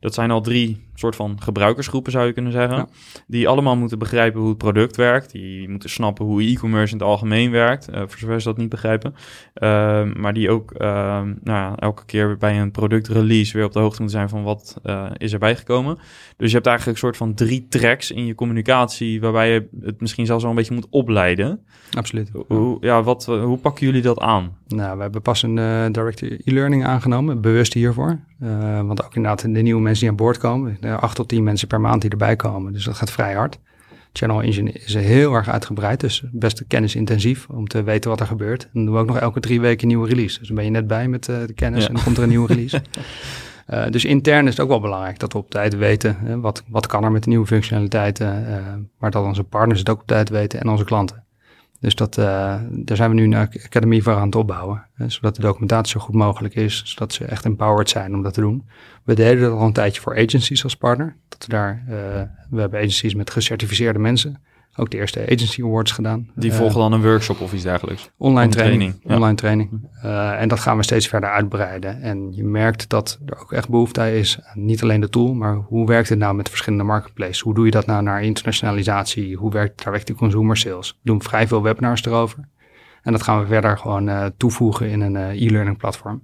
Dat zijn al drie soort van gebruikersgroepen zou je kunnen zeggen. Die allemaal moeten begrijpen hoe het product werkt. Die moeten snappen hoe e-commerce in het algemeen werkt. Uh, voor zover ze dat niet begrijpen. Uh, maar die ook ehm, nou ja, elke keer bij een productrelease weer op de hoogte moeten zijn van wat uh, is erbij gekomen. Dus je hebt eigenlijk een soort van drie tracks in je communicatie. Waarbij je het misschien zelfs wel een beetje moet opleiden. Absoluut. Hoe, ja, wat, hoe pakken jullie dat aan? Nou, we hebben pas een direct e-learning aangenomen. Bewust hiervoor. Uh, want ook inderdaad de nieuwe mensen die aan boord komen. acht tot tien mensen per maand die erbij komen. Dus dat gaat vrij hard. Channel Engine is heel erg uitgebreid. Dus best kennisintensief om te weten wat er gebeurt. En dan doen we ook nog elke drie weken een nieuwe release. Dus dan ben je net bij met uh, de kennis en dan komt er een nieuwe release. Uh, dus intern is het ook wel belangrijk dat we op tijd weten hè, wat, wat kan er met de nieuwe functionaliteiten. Maar dat onze partners het ook op tijd weten en onze klanten. Dus dat, uh, daar zijn we nu een academy voor aan het opbouwen. Hè, zodat de documentatie zo goed mogelijk is. Zodat ze echt empowered zijn om dat te doen. We deden dat al een tijdje voor agencies als partner. Dat we, daar, uh, we hebben agencies met gecertificeerde mensen ook de eerste agency awards gedaan. Die uh, volgen dan een workshop of iets dergelijks? Online training. Online training. Uh, en dat gaan we steeds verder uitbreiden. En je merkt dat er ook echt behoefte is aan niet alleen de tool, maar hoe werkt het nou met verschillende marketplaces? Hoe doe je dat nou naar internationalisatie? Hoe werkt direct de consumer sales? We doen vrij veel webinars erover. En dat gaan we verder gewoon uh, toevoegen in een e-learning platform.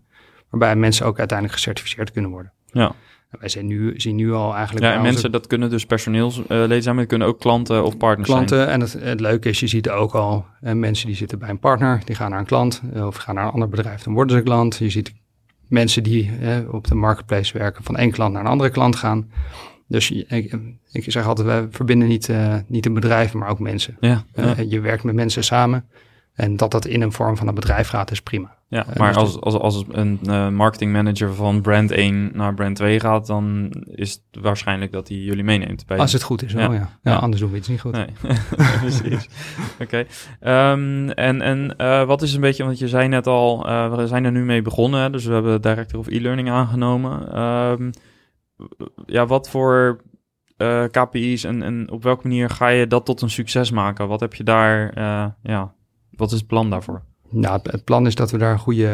Waarbij mensen ook uiteindelijk gecertificeerd kunnen worden. Ja. Wij zijn nu, zien nu al eigenlijk... Ja, en mensen, dat kunnen dus personeelsleden uh, zijn, maar kunnen ook klanten of partners klanten, zijn. en het, het leuke is, je ziet ook al uh, mensen die zitten bij een partner, die gaan naar een klant, uh, of gaan naar een ander bedrijf, dan worden ze klant. Je ziet mensen die op de marketplace werken, van één klant naar een andere klant gaan. Dus ik, ik zeg altijd, we verbinden niet, niet een bedrijf, maar ook mensen. Ja, ja. je werkt met mensen samen. En dat dat in een vorm van een bedrijf gaat, is prima. Ja, maar dus als, als, als een uh, marketing manager van brand 1 naar brand 2 gaat, dan is het waarschijnlijk dat hij jullie meeneemt. Bij als het goed is, wel, ja. Ja. ja. Anders doen we iets niet goed. Nee, precies. Oké. Okay. Um, en en uh, wat is een beetje, want je zei net al, uh, we zijn er nu mee begonnen, dus we hebben Director of E-Learning aangenomen. Um, ja, wat voor KPI's en, en op welke manier ga je dat tot een succes maken? Wat heb je daar, ja, wat is het plan daarvoor? Nou, het plan is dat we daar een, goede,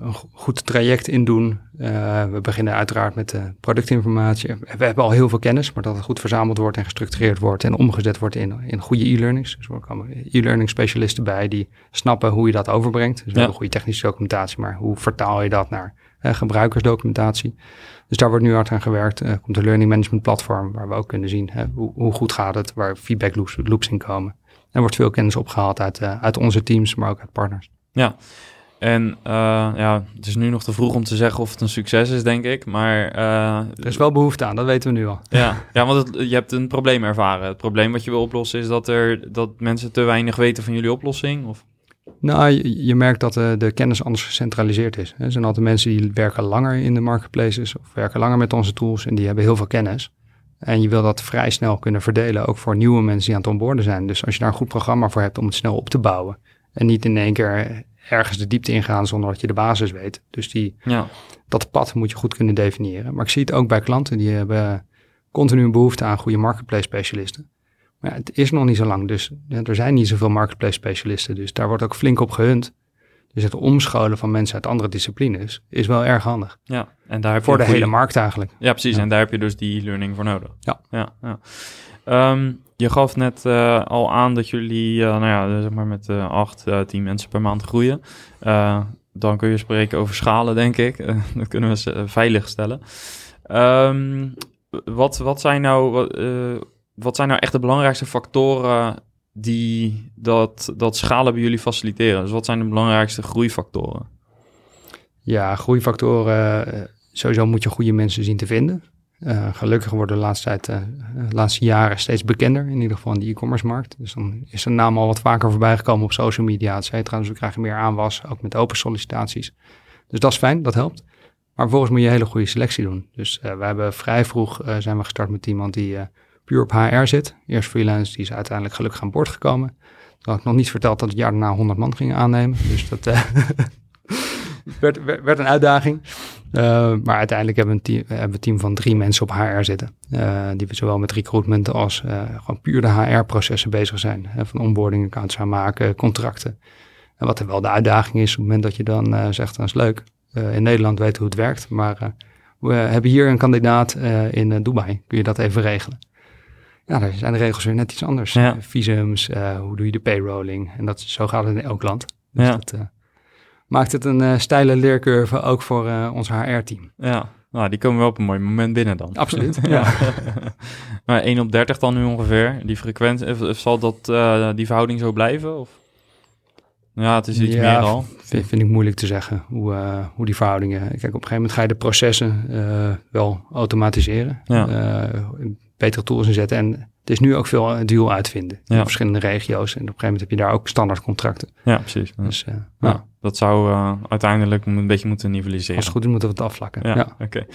een goed traject in doen. Uh, we beginnen uiteraard met uh, productinformatie. We hebben al heel veel kennis, maar dat het goed verzameld wordt en gestructureerd wordt en omgezet wordt in, in goede e-learnings. Dus er komen e-learning specialisten bij die snappen hoe je dat overbrengt. Dus we ja. hebben goede technische documentatie, maar hoe vertaal je dat naar uh, gebruikersdocumentatie? Dus daar wordt nu hard aan gewerkt. Er komt een learning management platform waar we ook kunnen zien hoe, hoe, goed gaat het, waar feedback loops, loops in komen. Er wordt veel kennis opgehaald uit, uh, uit onze teams, maar ook uit partners. Ja, en uh, ja, het is nu nog te vroeg om te zeggen of het een succes is, denk ik. Maar uh, er is wel behoefte aan, dat weten we nu al. Ja, ja want het, je hebt een probleem ervaren. Het probleem wat je wil oplossen is dat, er, dat mensen te weinig weten van jullie oplossing? Of? Nou, je, je merkt dat de, kennis anders gecentraliseerd is. Er zijn altijd mensen die werken langer in de marketplaces of werken langer met onze tools en die hebben heel veel kennis. En je wil dat vrij snel kunnen verdelen, ook voor nieuwe mensen die aan het onboorden zijn. Dus als je daar een goed programma voor hebt om het snel op te bouwen. En niet in één keer ergens de diepte ingaan zonder dat je de basis weet. Dus die, ja. dat pad moet je goed kunnen definiëren. Maar ik zie het ook bij klanten die hebben continu een behoefte aan goede marketplace specialisten. Maar ja, het is nog niet zo lang, dus er zijn niet zoveel marketplace specialisten. Dus daar wordt ook flink op gehunt. Dus het omscholen van mensen uit andere disciplines is wel erg handig. Ja, en daar heb voor je de hele markt eigenlijk. Ja, precies. En daar heb je dus die learning voor nodig. Ja. ja, ja. Um, je gaf net uh, al aan dat jullie, uh, nou ja, zeg maar met uh, acht, tien mensen per maand groeien. dan kun je spreken over schalen, denk ik. dat kunnen we veilig stellen. Um, wat, wat, zijn nou, wat, wat zijn nou echt de belangrijkste factoren die dat, dat schalen bij jullie faciliteren? Dus wat zijn de belangrijkste groeifactoren? Ja, groeifactoren. eh, sowieso moet je goede mensen zien te vinden. Eh, gelukkig worden de laatste, tijd, eh, de laatste jaren steeds bekender, in ieder geval in de e-commerce markt. Dus dan is een naam al wat vaker voorbij gekomen op social media, et. Dus we krijgen meer aanwas, ook met open sollicitaties. Dus dat is fijn, dat helpt. Maar vervolgens moet je een hele goede selectie doen. Dus we hebben vrij vroeg zijn we gestart met iemand die puur op HR zit. Eerst freelance, die is uiteindelijk gelukkig aan boord gekomen. Toen had ik nog niet verteld dat het jaar daarna 100 man gingen aannemen. Dus dat eh, werd, een uitdaging. Uh, maar uiteindelijk hebben we, een team, hebben we team van drie mensen op HR zitten. Uh, die we zowel met recruitment als gewoon puur de HR-processen bezig zijn. Van onboarding accounts aanmaken, contracten. En wat er wel de uitdaging is op het moment dat je dan zegt, dat is leuk. in Nederland weten hoe het werkt, maar we hebben hier een kandidaat in Dubai. Kun je dat even regelen? Ja, daar zijn de regels weer net iets anders. Ja. Visums, hoe doe je de payrolling? En dat, zo gaat het in elk land. Dus ja. dat, maakt het een uh, steile leercurve ook voor ons HR-team. Ja, nou, die komen wel op een mooi moment binnen dan. Absoluut, ja. maar 1 op 30 dan nu ongeveer, die frequentie, zal dat, die verhouding zo blijven? Of? Ja, het is iets ja, meer al. Vind, vind ik moeilijk te zeggen hoe, hoe die verhoudingen... Kijk, op een gegeven moment ga je de processen wel automatiseren. Ja. Betere tools inzetten en het is nu ook veel dual uitvinden in verschillende regio's. En op een gegeven moment heb je daar ook standaard contracten. Ja, precies. Dus uh, Ja, dat zou eh, uiteindelijk een beetje moeten nivelleren. als het goed is moeten we het afvlakken. Ja, oké.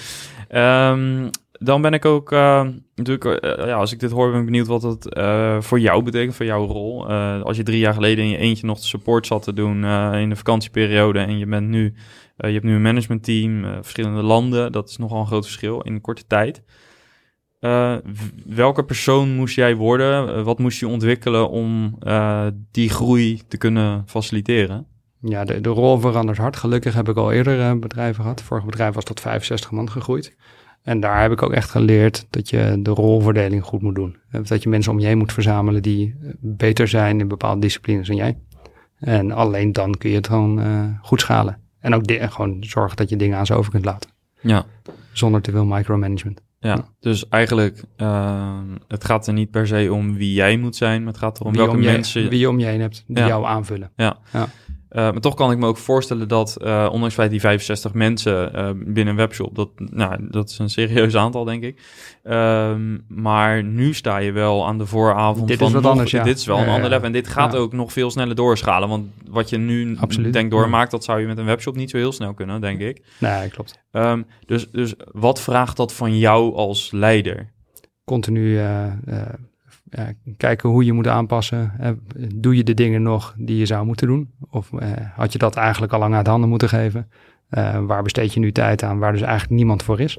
Ehm, dan ben ik ook, eh, natuurlijk, eh, ja, als ik dit hoor, ben ik benieuwd wat eh, voor jou betekent, voor jouw rol. Eh, als je drie jaar geleden in je eentje nog de support zat te doen eh, in de vakantieperiode en je bent nu, eh, je hebt nu een managementteam, eh, verschillende landen, dat is nogal een groot verschil in een korte tijd. Eh, welke persoon moest jij worden? Eh, wat moest je ontwikkelen om eh, die groei te kunnen faciliteren? Ja, de, de rol verandert hard. Gelukkig heb ik al eerder bedrijven gehad. Vorig bedrijf was tot 65 man gegroeid. En daar heb ik ook echt geleerd dat je de rolverdeling goed moet doen. Dat je mensen om je heen moet verzamelen die beter zijn in bepaalde disciplines dan jij. En alleen dan kun je het gewoon goed schalen. En ook gewoon zorgen dat je dingen aan ze over kunt laten. Ja. Zonder te veel micromanagement. Ja, dus eigenlijk, uh, het gaat er niet per se om wie jij moet zijn, maar het gaat erom Wie, welke om mensen... wie je om je heen hebt die Ja. jou aanvullen. Uh, maar toch kan ik me ook voorstellen dat, uh, ondanks feit die 65 mensen uh, binnen een webshop, dat, nou, dat is een serieus aantal, denk ik. Um, maar nu sta je wel aan de vooravond Dit van is wat nog, anders, ja. dit is wel een ander level. En dit gaat ook nog veel sneller doorschalen, want wat je nu Absoluut. denkt doormaakt, dat zou je met een webshop niet zo heel snel kunnen, denk ik. Nee, klopt. Um, dus, dus wat vraagt dat van jou als leider? continu eh, eh, eh, kijken hoe je moet aanpassen. Eh, doe je de dingen nog die je zou moeten doen? Of eh, had je dat eigenlijk al lang uit handen moeten geven? Eh, waar besteed je nu tijd aan waar dus eigenlijk niemand voor is?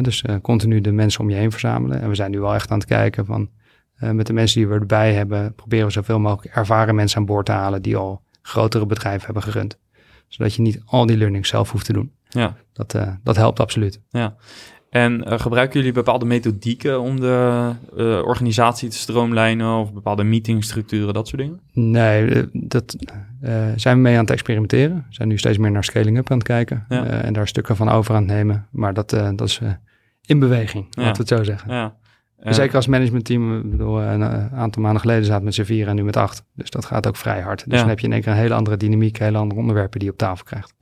Dus continu de mensen om je heen verzamelen. En we zijn nu wel echt aan het kijken van met de mensen die we erbij hebben, proberen we zoveel mogelijk ervaren mensen aan boord te halen die al grotere bedrijven hebben gerund. Zodat je niet al die learning zelf hoeft te doen. Ja. Dat, dat helpt absoluut. En uh, gebruiken jullie bepaalde methodieken om de uh, organisatie te stroomlijnen of bepaalde meetingstructuren, dat soort dingen? Nee, eh, dat uh, zijn we mee aan het experimenteren. We zijn nu steeds meer naar scaling up aan het kijken Ja. en daar stukken van over aan het nemen. Maar dat, dat is in beweging, Ja. laten we het zo zeggen. Ja. Zeker als managementteam, ik bedoel, een aantal maanden geleden zaten met z'n vier en nu met acht. Dus dat gaat ook vrij hard. Dus Ja. dan heb je in één keer een hele andere dynamiek, hele andere onderwerpen die je op tafel krijgt.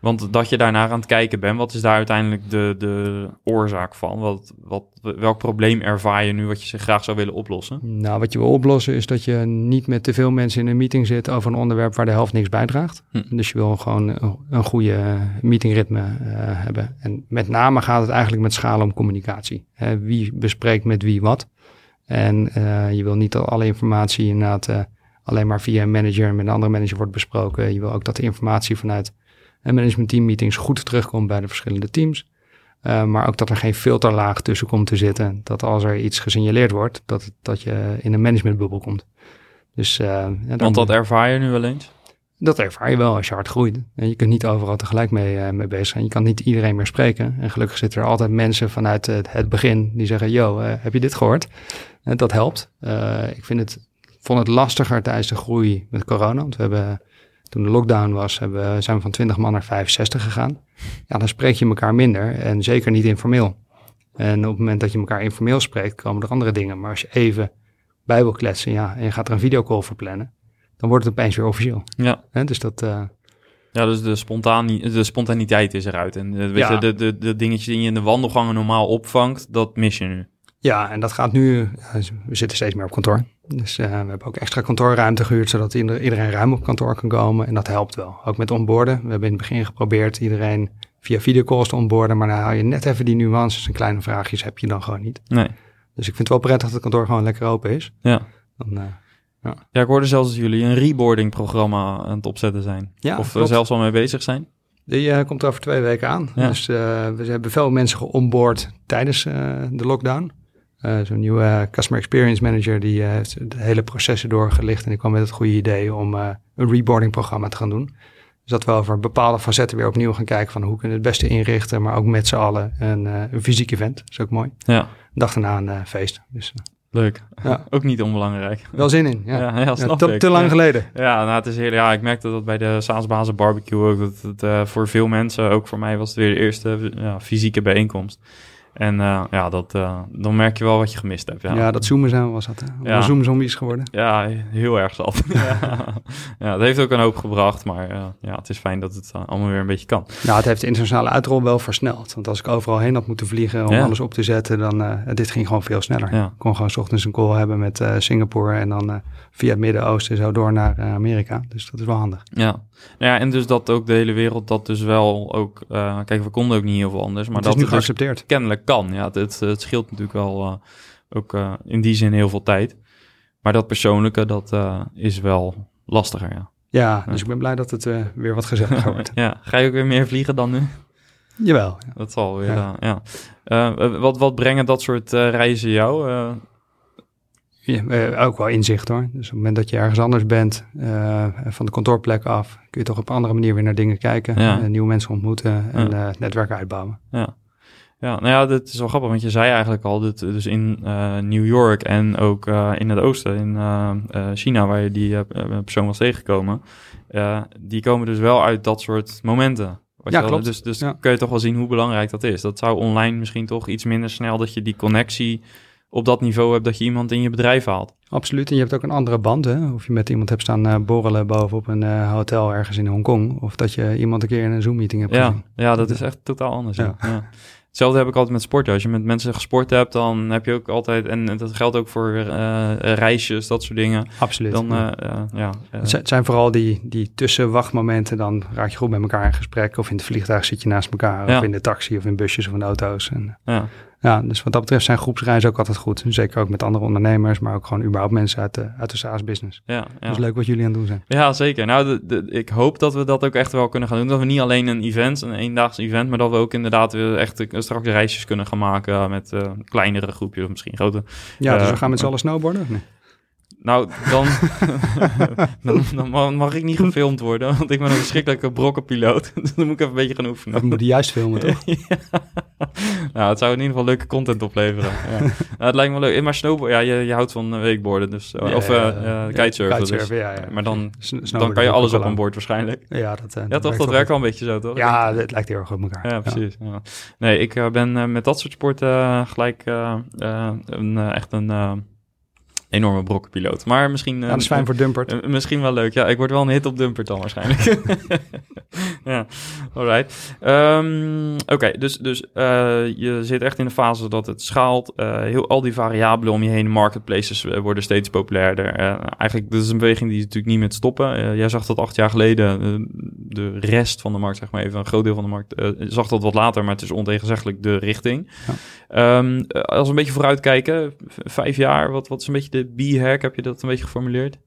Want dat je daarnaar aan het kijken bent, wat is daar uiteindelijk de, de oorzaak van? Wat, wat, welk probleem ervaar je nu wat je zich graag zou willen oplossen? Nou, wat je wil oplossen is dat je niet met te veel mensen in een meeting zit over een onderwerp waar de helft niks bijdraagt. Hm. Dus je wil gewoon een, een goede meetingritme uh, hebben. En met name gaat het eigenlijk met schalen om communicatie. Hè, wie bespreekt met wie wat? En uh, je wil niet dat alle informatie inderdaad uh, alleen maar via een manager en met een andere manager wordt besproken. Je wil ook dat de informatie vanuit een management team meetings goed terugkomt bij de verschillende teams. Uh, maar ook dat er geen filterlaag tussen komt te zitten. Dat als er iets gesignaleerd wordt, dat, dat je in een managementbubbel komt. Dus, uh, ja, Want dat ervaar je nu wel eens? Dat ervaar je wel als je hard groeit. En je kunt niet overal tegelijk mee, uh, mee bezig zijn. Je kan niet iedereen meer spreken. En gelukkig zitten er altijd mensen vanuit het, het begin die zeggen: Yo, heb je dit gehoord? En dat helpt. Ik vind het, vond het lastiger tijdens de groei met corona. Want we hebben, toen de lockdown was, hebben, we- zijn we van 20 man naar 65 gegaan. Ja, dan spreek je elkaar minder en zeker niet informeel. En op het moment dat je elkaar informeel spreekt, komen er andere dingen. Maar als je even bij wil kletsen ja, en je gaat er een videocall voor plannen, dan wordt het opeens weer officieel. Ja. Dus dat, eh, Ja, dus de, de spontaniteit is eruit. En de, weet Ja. je, de, de, de dingetjes die je in de wandelgangen normaal opvangt, dat mis je nu. Ja, en dat gaat nu. ja, we zitten steeds meer op kantoor. Dus eh, we hebben ook extra kantoorruimte gehuurd, zodat ieder- iedereen ruim op kantoor kan komen. En dat helpt wel. Ook met onboarden. We hebben in het begin geprobeerd iedereen via videocalls te onboarden. Maar dan hou je net even die nuances en kleine vraagjes heb je dan gewoon niet. Nee. Dus ik vind het wel prettig dat het kantoor gewoon lekker open is. Ja. Dan, eh, Ja, ik hoorde zelfs dat jullie een reboarding programma aan het opzetten zijn. ja, of er zelfs al mee bezig zijn. Die eh, komt over twee weken aan. Ja. Dus eh, we hebben veel mensen geonboard tijdens eh, de lockdown. Eh, Zo'n nieuwe eh, Customer Experience Manager die eh, heeft de hele processen doorgelicht. En die kwam met het goede idee om een reboarding programma te gaan doen. Dus dat we over bepaalde facetten weer opnieuw gaan kijken van hoe kunnen we het beste inrichten. Maar ook met z'n allen een, een fysiek event. Dat is ook mooi. Ja, dag daarna een feest. Dus leuk. Ja. Ook niet onbelangrijk. wel zin in. Ja. Ja, snap te, ik. te lang geleden. Ja, nou, het is heerlijk. Ja, ik merkte dat bij de Saasbazen barbecue ook. Dat het voor veel mensen, ook voor mij, was het weer de eerste ja, fysieke bijeenkomst. En eh, ja, dat, eh, dan merk je wel wat je gemist hebt. Ja, Ja, dat zoomen zo was dat. hè. Allemaal Ja. zoomzombies geworden. Ja, heel erg zat. ja. het heeft ook een hoop gebracht, maar eh, ja, het is fijn dat het allemaal weer een beetje kan. Nou, het heeft de internationale uitrol wel versneld. Want als ik overal heen had moeten vliegen om Ja. alles op te zetten, dan dit ging gewoon veel sneller. Ik kon gewoon 's ochtends een call hebben met Singapore en dan via het Midden-Oosten zo door naar Amerika. Dus dat is wel handig. Ja. Nou ja, en dus dat ook de hele wereld dat dus wel ook... Kijk, we konden ook niet heel veel anders, maar dat is nu dus geaccepteerd. kennelijk kan. Ja, het, het, scheelt natuurlijk wel uh, ook uh, in die zin heel veel tijd. Maar dat persoonlijke, dat uh, is wel lastiger, ja. Ja, dus ik ben blij dat het uh, weer wat gezelliger wordt. ja, ga je ook weer meer vliegen dan nu? Jawel. Ja. Dat zal weer, ja. ja. Uh, wat, wat brengen dat soort reizen jou? Ja, ook wel inzicht hoor. Dus op het moment dat je ergens anders bent, van de kantoorplek af, kun je toch op een andere manier weer naar dingen kijken. Nieuwe mensen ontmoeten en ja. het netwerk uitbouwen. Ja. Ja, nou ja, dat is wel grappig, want je zei eigenlijk al, dat dus in uh, New York en ook uh, in het oosten, in uh, China, waar je die persoon was tegengekomen, die komen dus wel uit dat soort momenten. Wat ja, wel, klopt. Dus, dus ja. kun je toch wel zien hoe belangrijk dat is. Dat zou online misschien toch iets minder snel, dat je die connectie op dat niveau hebt, dat je iemand in je bedrijf haalt. Absoluut, en je hebt ook een andere band, hè? Of je met iemand hebt staan uh, borrelen bovenop een uh, hotel ergens in Hongkong, of dat je iemand een keer in een Zoom-meeting hebt ja, gezien. Ja, dat is echt totaal anders. Ja. ja. Hetzelfde heb ik altijd met sporten. Als je met mensen gesport hebt, dan heb je ook altijd... En dat geldt ook voor uh, reisjes, dat soort dingen. Absoluut. Dan, uh, uh, ja, het zijn vooral die, die tussenwachtmomenten. Dan raak je goed met elkaar in gesprek. Of in het vliegtuig zit je naast elkaar. Ja. Of in de taxi of in busjes of in auto's. En, ja. Ja, dus wat dat betreft zijn groepsreizen ook altijd goed. Zeker ook met andere ondernemers. Maar ook gewoon überhaupt mensen uit de, uit de SaaS-business. Ja, ja. Dat is leuk wat jullie aan het doen zijn. Ja, zeker. Nou, de, de, ik hoop dat we dat ook echt wel kunnen gaan doen. Dat we niet alleen een event, een eendaags event... maar dat we ook inderdaad weer echt straks reisjes kunnen gaan maken... met uh, kleinere groepjes of misschien grote. Ja, dus we gaan met z'n allen snowboarden? Nee. Nou, dan, dan, dan, mag ik niet gefilmd worden, want ik ben een verschrikkelijke brokkenpiloot. Dus dan moet ik even een beetje gaan oefenen. We moeten juist filmen, toch? ja. Nou, het zou in ieder geval leuke content opleveren. Ja. nou, het lijkt me leuk. Maar snowboard, ja, je, je houdt van weekboarden, dus, ja, of uh, uh, kitesurfen. kitesurfen dus. ja. Maar dan, dan kan je alles op een boord waarschijnlijk. Ja, dat, uh, ja toch? Dat werkt wel een beetje zo, toch? Ja, het lijkt heel erg op elkaar. Ja, precies. Ja. Nee, ik ben met dat soort sporten gelijk een, echt een enorme brokkenpiloot. Maar misschien... Ja, dat is fijn voor Dumpert. misschien wel leuk. Ja, ik word wel een hit op Dumpert dan waarschijnlijk. ja, alright. Um, Oké, okay, dus, dus uh, je zit echt in de fase dat het schaalt. Heel, al die variabelen om je heen, marketplaces worden steeds populairder. eigenlijk, dit is een beweging die natuurlijk niet met stoppen. jij zag dat acht jaar geleden. de rest van de markt, zeg maar even, een groot deel van de markt, zag dat wat later, maar het is ontegenzeggelijk de richting. Ja. Um, als we een beetje vooruitkijken, vijf jaar, wat, wat is een beetje de de B-hack, heb je dat een beetje geformuleerd?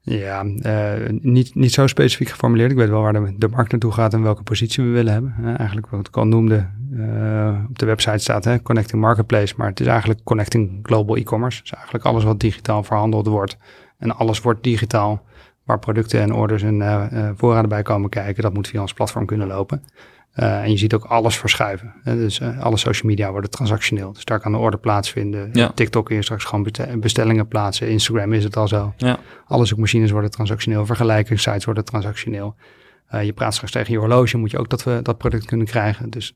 Ja, uh, niet, niet zo specifiek geformuleerd. Ik weet wel waar de, markt naartoe gaat en welke positie we willen hebben. Eigenlijk wat ik al noemde, uh, op de website staat hè, Connecting Marketplace. Maar het is eigenlijk Connecting Global E-Commerce. Dus eigenlijk alles wat digitaal verhandeld wordt. En alles wordt digitaal. Waar producten en orders en uh, voorraden bij komen kijken. Dat moet via ons platform kunnen lopen. Uh, en je ziet ook alles verschuiven. Hè? Dus uh, alle social media worden transactioneel. Dus daar kan de order plaatsvinden. Ja. TikTok kun je straks gewoon bestellingen plaatsen. Instagram is het al zo. Ja. Alle zoekmachines worden transactioneel. Vergelijkingssites worden transactioneel. Uh, je praat straks tegen je horloge. Moet je ook dat, we dat product kunnen krijgen. Dus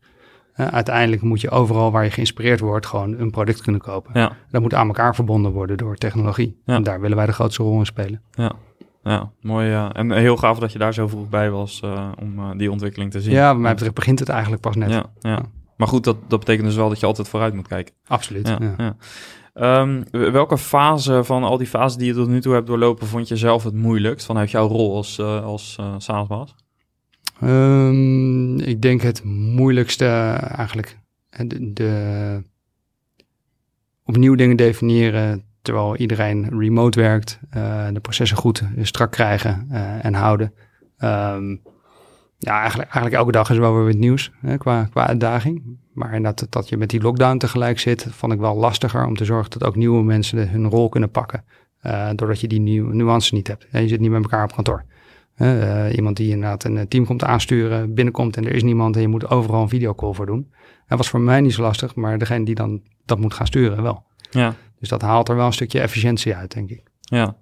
uiteindelijk moet je overal waar je geïnspireerd wordt... gewoon een product kunnen kopen. Ja. Dat moet aan elkaar verbonden worden door technologie. En daar willen wij de grootste rol in spelen. Ja. Ja, mooi. ja. en heel gaaf dat je daar zo vroeg bij was uh, om uh, die ontwikkeling te zien. Ja, wat mij betreft begint het eigenlijk pas net. Ja, ja. Maar goed, dat, dat betekent dus wel dat je altijd vooruit moet kijken. Absoluut, ja. ja. Um, welke fase van al die fases die je tot nu toe hebt doorlopen, vond je zelf het moeilijkst vanuit jouw rol als, uh, als SaaS-baas? Um, ik denk het moeilijkste eigenlijk de, de, opnieuw dingen definiëren terwijl iedereen remote werkt, uh, de processen goed strak krijgen en houden. Um, ja, eigenlijk, eigenlijk elke dag is wel weer het nieuws hè, qua, qua uitdaging. Maar dat, dat je met die lockdown tegelijk zit, vond ik wel lastiger om te zorgen dat ook nieuwe mensen hun rol kunnen pakken. Doordat je die nieuwe nuances niet hebt. En je zit niet met elkaar op kantoor. Iemand die inderdaad een team komt aansturen, binnenkomt en er is niemand en je moet overal een videocall voor doen. Dat was voor mij niet zo lastig, maar degene die dan dat moet gaan sturen wel. Ja. Dus dat haalt er wel een stukje efficiëntie uit, denk ik. Ja,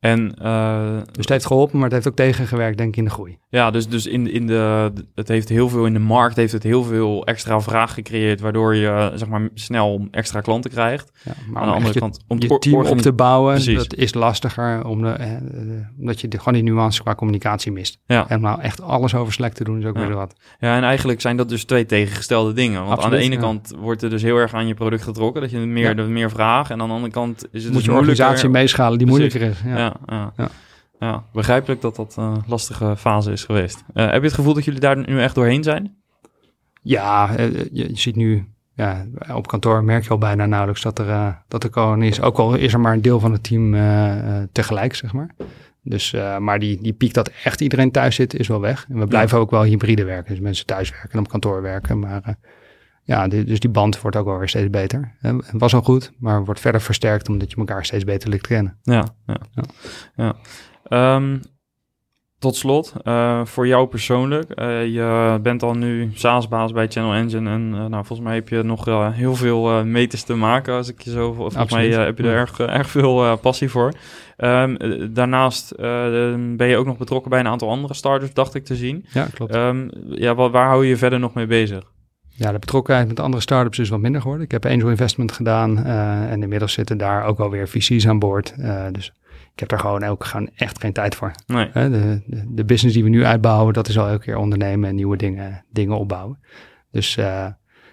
en, uh, dus het heeft geholpen, maar het heeft ook tegengewerkt, denk ik, in de groei. Ja, dus, dus in, in de, het heeft heel veel in de markt, heeft het heel veel extra vraag gecreëerd, waardoor je zeg maar snel extra klanten krijgt. Ja, maar aan de andere kant, om je team op te bouwen, Precies. dat is lastiger, om de, eh, omdat je de, gewoon die nuances qua communicatie mist. Ja. En nou echt alles over Slack te doen is ook ja. weer wat. Ja, en eigenlijk zijn dat dus twee tegengestelde dingen. Want Absoluut, aan de ene kant wordt er dus heel erg aan je product getrokken, dat je meer, er meer vraag, en aan de andere kant is het Moet dus je organisatie meeschalen die Precies. moeilijker is. Ja. Ja, ja. Begrijpelijk dat dat een lastige fase is geweest. Eh, heb je het gevoel dat jullie daar nu echt doorheen zijn? Ja, eh, je, je ziet nu ja, op kantoor merk je al bijna nauwelijks dat er, eh, dat er corona is. Ook al is er maar een deel van het team eh, eh, tegelijk, zeg maar. Dus, eh, maar die, die piek dat echt iedereen thuis zit, is wel weg. En we blijven ook wel hybride werken. Dus mensen thuis werken en op kantoor werken. Maar eh, ja, dus die band wordt ook wel weer steeds beter. Het was al goed, maar wordt verder versterkt omdat je elkaar steeds beter leert kennen. Ja, ja. Ja. ja. Ehm, tot slot, eh, voor jou persoonlijk. eh, je bent al nu SaaS-baas bij Channel Engine. En eh, nou, volgens mij heb je nog heel veel meters te maken. Als ik je zo, volgens Absoluut, mij heb je er ja. erg, erg veel passie voor. Ehm, eh, daarnaast ben je ook nog betrokken bij een aantal andere startups, dacht ik te zien. Ja, klopt. Ehm, ja, waar, waar hou je je verder nog mee bezig? Ja, de betrokkenheid met andere startups is wat minder geworden. Ik heb angel investment gedaan eh, en inmiddels zitten daar ook wel weer VC's aan boord. Eh, dus ik heb daar gewoon ook gewoon echt geen tijd voor. Nee. Hè, de, de, de business die we nu uitbouwen, dat is al elke keer ondernemen en nieuwe dingen, dingen opbouwen. Dus eh,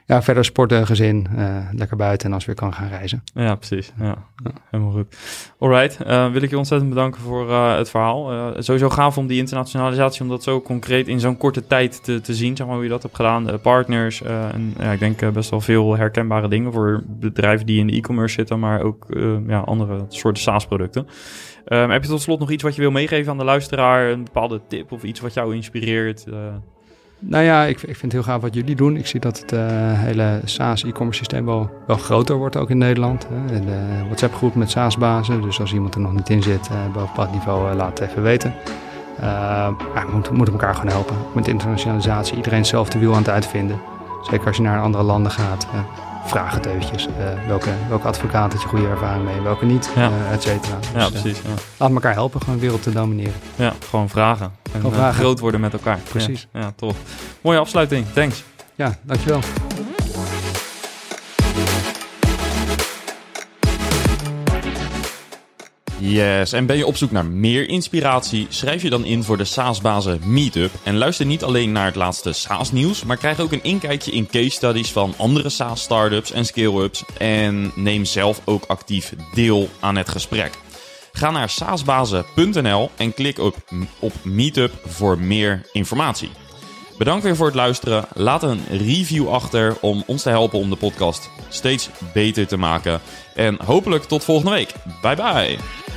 ja, verder sporten, gezin, eh, lekker buiten en als weer kan gaan reizen. Ja, precies. Ja, helemaal goed. Alright, eh, wil ik je ontzettend bedanken voor eh, het verhaal. Sowieso gaaf om die internationalisatie, om dat zo concreet in zo'n korte tijd te, te zien, zeg maar, hoe je dat hebt gedaan. De partners en ja, ik denk best wel veel herkenbare dingen voor bedrijven die in de e-commerce zitten, maar ook ja, andere soorten SaaS-producten. Ehm, heb je tot slot nog iets wat je wil meegeven aan de luisteraar? Een bepaalde tip of iets wat jou inspireert? Nou ja, ik, ik vind het heel gaaf wat jullie doen. Ik zie dat het eh, hele SaaS e-commerce systeem wel, wel groter wordt ook in Nederland. Hè. De WhatsApp groep met SaaS-bazen. Dus als iemand er nog niet in zit, eh boven een bepaald niveau, eh, laat het even weten. We moeten, moeten elkaar gewoon helpen. Met internationalisatie, iedereen zelf de wiel aan het uitvinden. Zeker als je naar andere landen gaat. Vraag het eventjes. eh, welke, welke advocaat had je goede ervaring mee, welke niet, Ja. eh, et cetera. ja, Dus, eh, precies. Ja. laat elkaar helpen, gewoon de wereld te domineren. ja, gewoon vragen. En Gewoon vragen. groot worden met elkaar. Precies. Ja, ja, tof. Mooie afsluiting. Thanks. Ja, dankjewel. Yes, en ben je op zoek naar meer inspiratie? Schrijf je dan in voor de SaaS-bazen Meetup. En luister niet alleen naar het laatste SaaS-nieuws, maar krijg ook een inkijkje in case studies van andere SaaS-startups en scale-ups. En neem zelf ook actief deel aan het gesprek. Ga naar saasbazen.nl en klik op, op Meetup voor meer informatie. Bedankt weer voor het luisteren. Laat een review achter om ons te helpen om de podcast steeds beter te maken. En hopelijk tot volgende week. Bye bye.